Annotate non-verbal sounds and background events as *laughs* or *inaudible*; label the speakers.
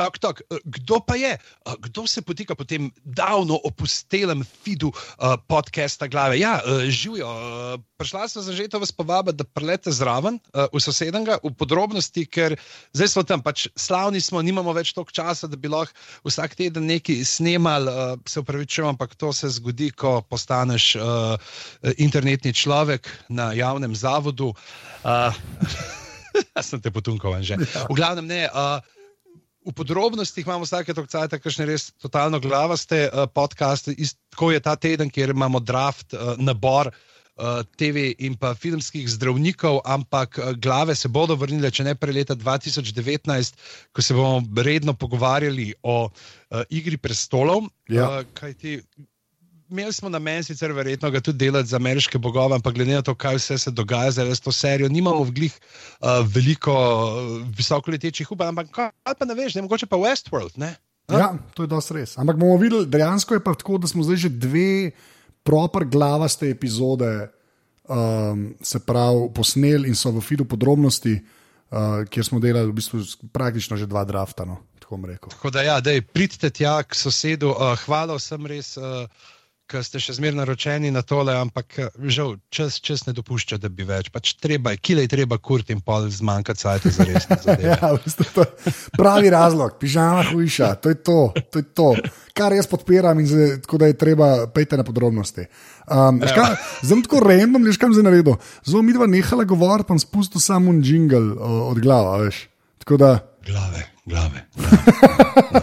Speaker 1: Tak, tak. Kdo pa je? Kdo se potika po tem davno opustelem feedu uh, podcasta glave? Ja, uh, živijo. Uh, prišla sem za že to vas povabiti, da prelete zraven uh, v sosednega, v podrobnosti, ker zdaj smo tam, pač slavni smo, nimamo več toliko časa, da bi lahko vsak teden nekaj snemali. Uh, se upravičujem, ampak to se zgodi, ko postaneš uh, internetni človek na javnem zavodu. Uh, *laughs* Jaz sem te potunkoval že. Ja. V glavnem ne. Uh, v podrobnostih imamo vsake to cajt, kakšne res totalno glavaste uh, podcaste. Tako je ta teden, kjer imamo draft, uh, nabor uh, TV in pa filmskih zdravnikov, ampak uh, glave se bodo vrnile, če ne prej leta 2019, ko se bomo redno pogovarjali o uh, Igri prestolov.
Speaker 2: Ja.
Speaker 1: Uh, imeli smo na meni sicer verjetno ga tudi delati za ameriške bogove, ampak glede na to, kaj vse se dogaja zdaj s to serijo, nimamo v glih uh, veliko uh, visokoletečih upanj, ampak kaj pa ne veš, ne mogoče pa Westworld. Ne?
Speaker 2: Ja, to je dosti res. Ampak bomo videli, dejansko je pa tako, da smo zdaj že dve proper glavaste epizode. Um, se pravi, posneli in so v filu podrobnosti, uh, kjer smo delali v bistvu praktično že dva drafta. No, tako,
Speaker 1: tako da, ja, pridite tja k sosedu. Uh, hvala vsem res. Uh, ki ste še zmerno naročeni na tole, ampak žal čas, čas ne dopušča, da bi več. Pač treba, kile je treba kurt in pol zmanjka cajt za res. *laughs*
Speaker 2: ja, pravi razlog, pižama hujša, to je to, to je to. Kar jaz podpiram in zdaj, tako da je treba pejte na podrobnosti. Um, ja. Zelo tako random, veš kam zdaj naredil. Zelo mi dva nehala govoriti, pa spustil samo un jingle od glava, veš.
Speaker 1: Da... Glave, glave. glave. *laughs*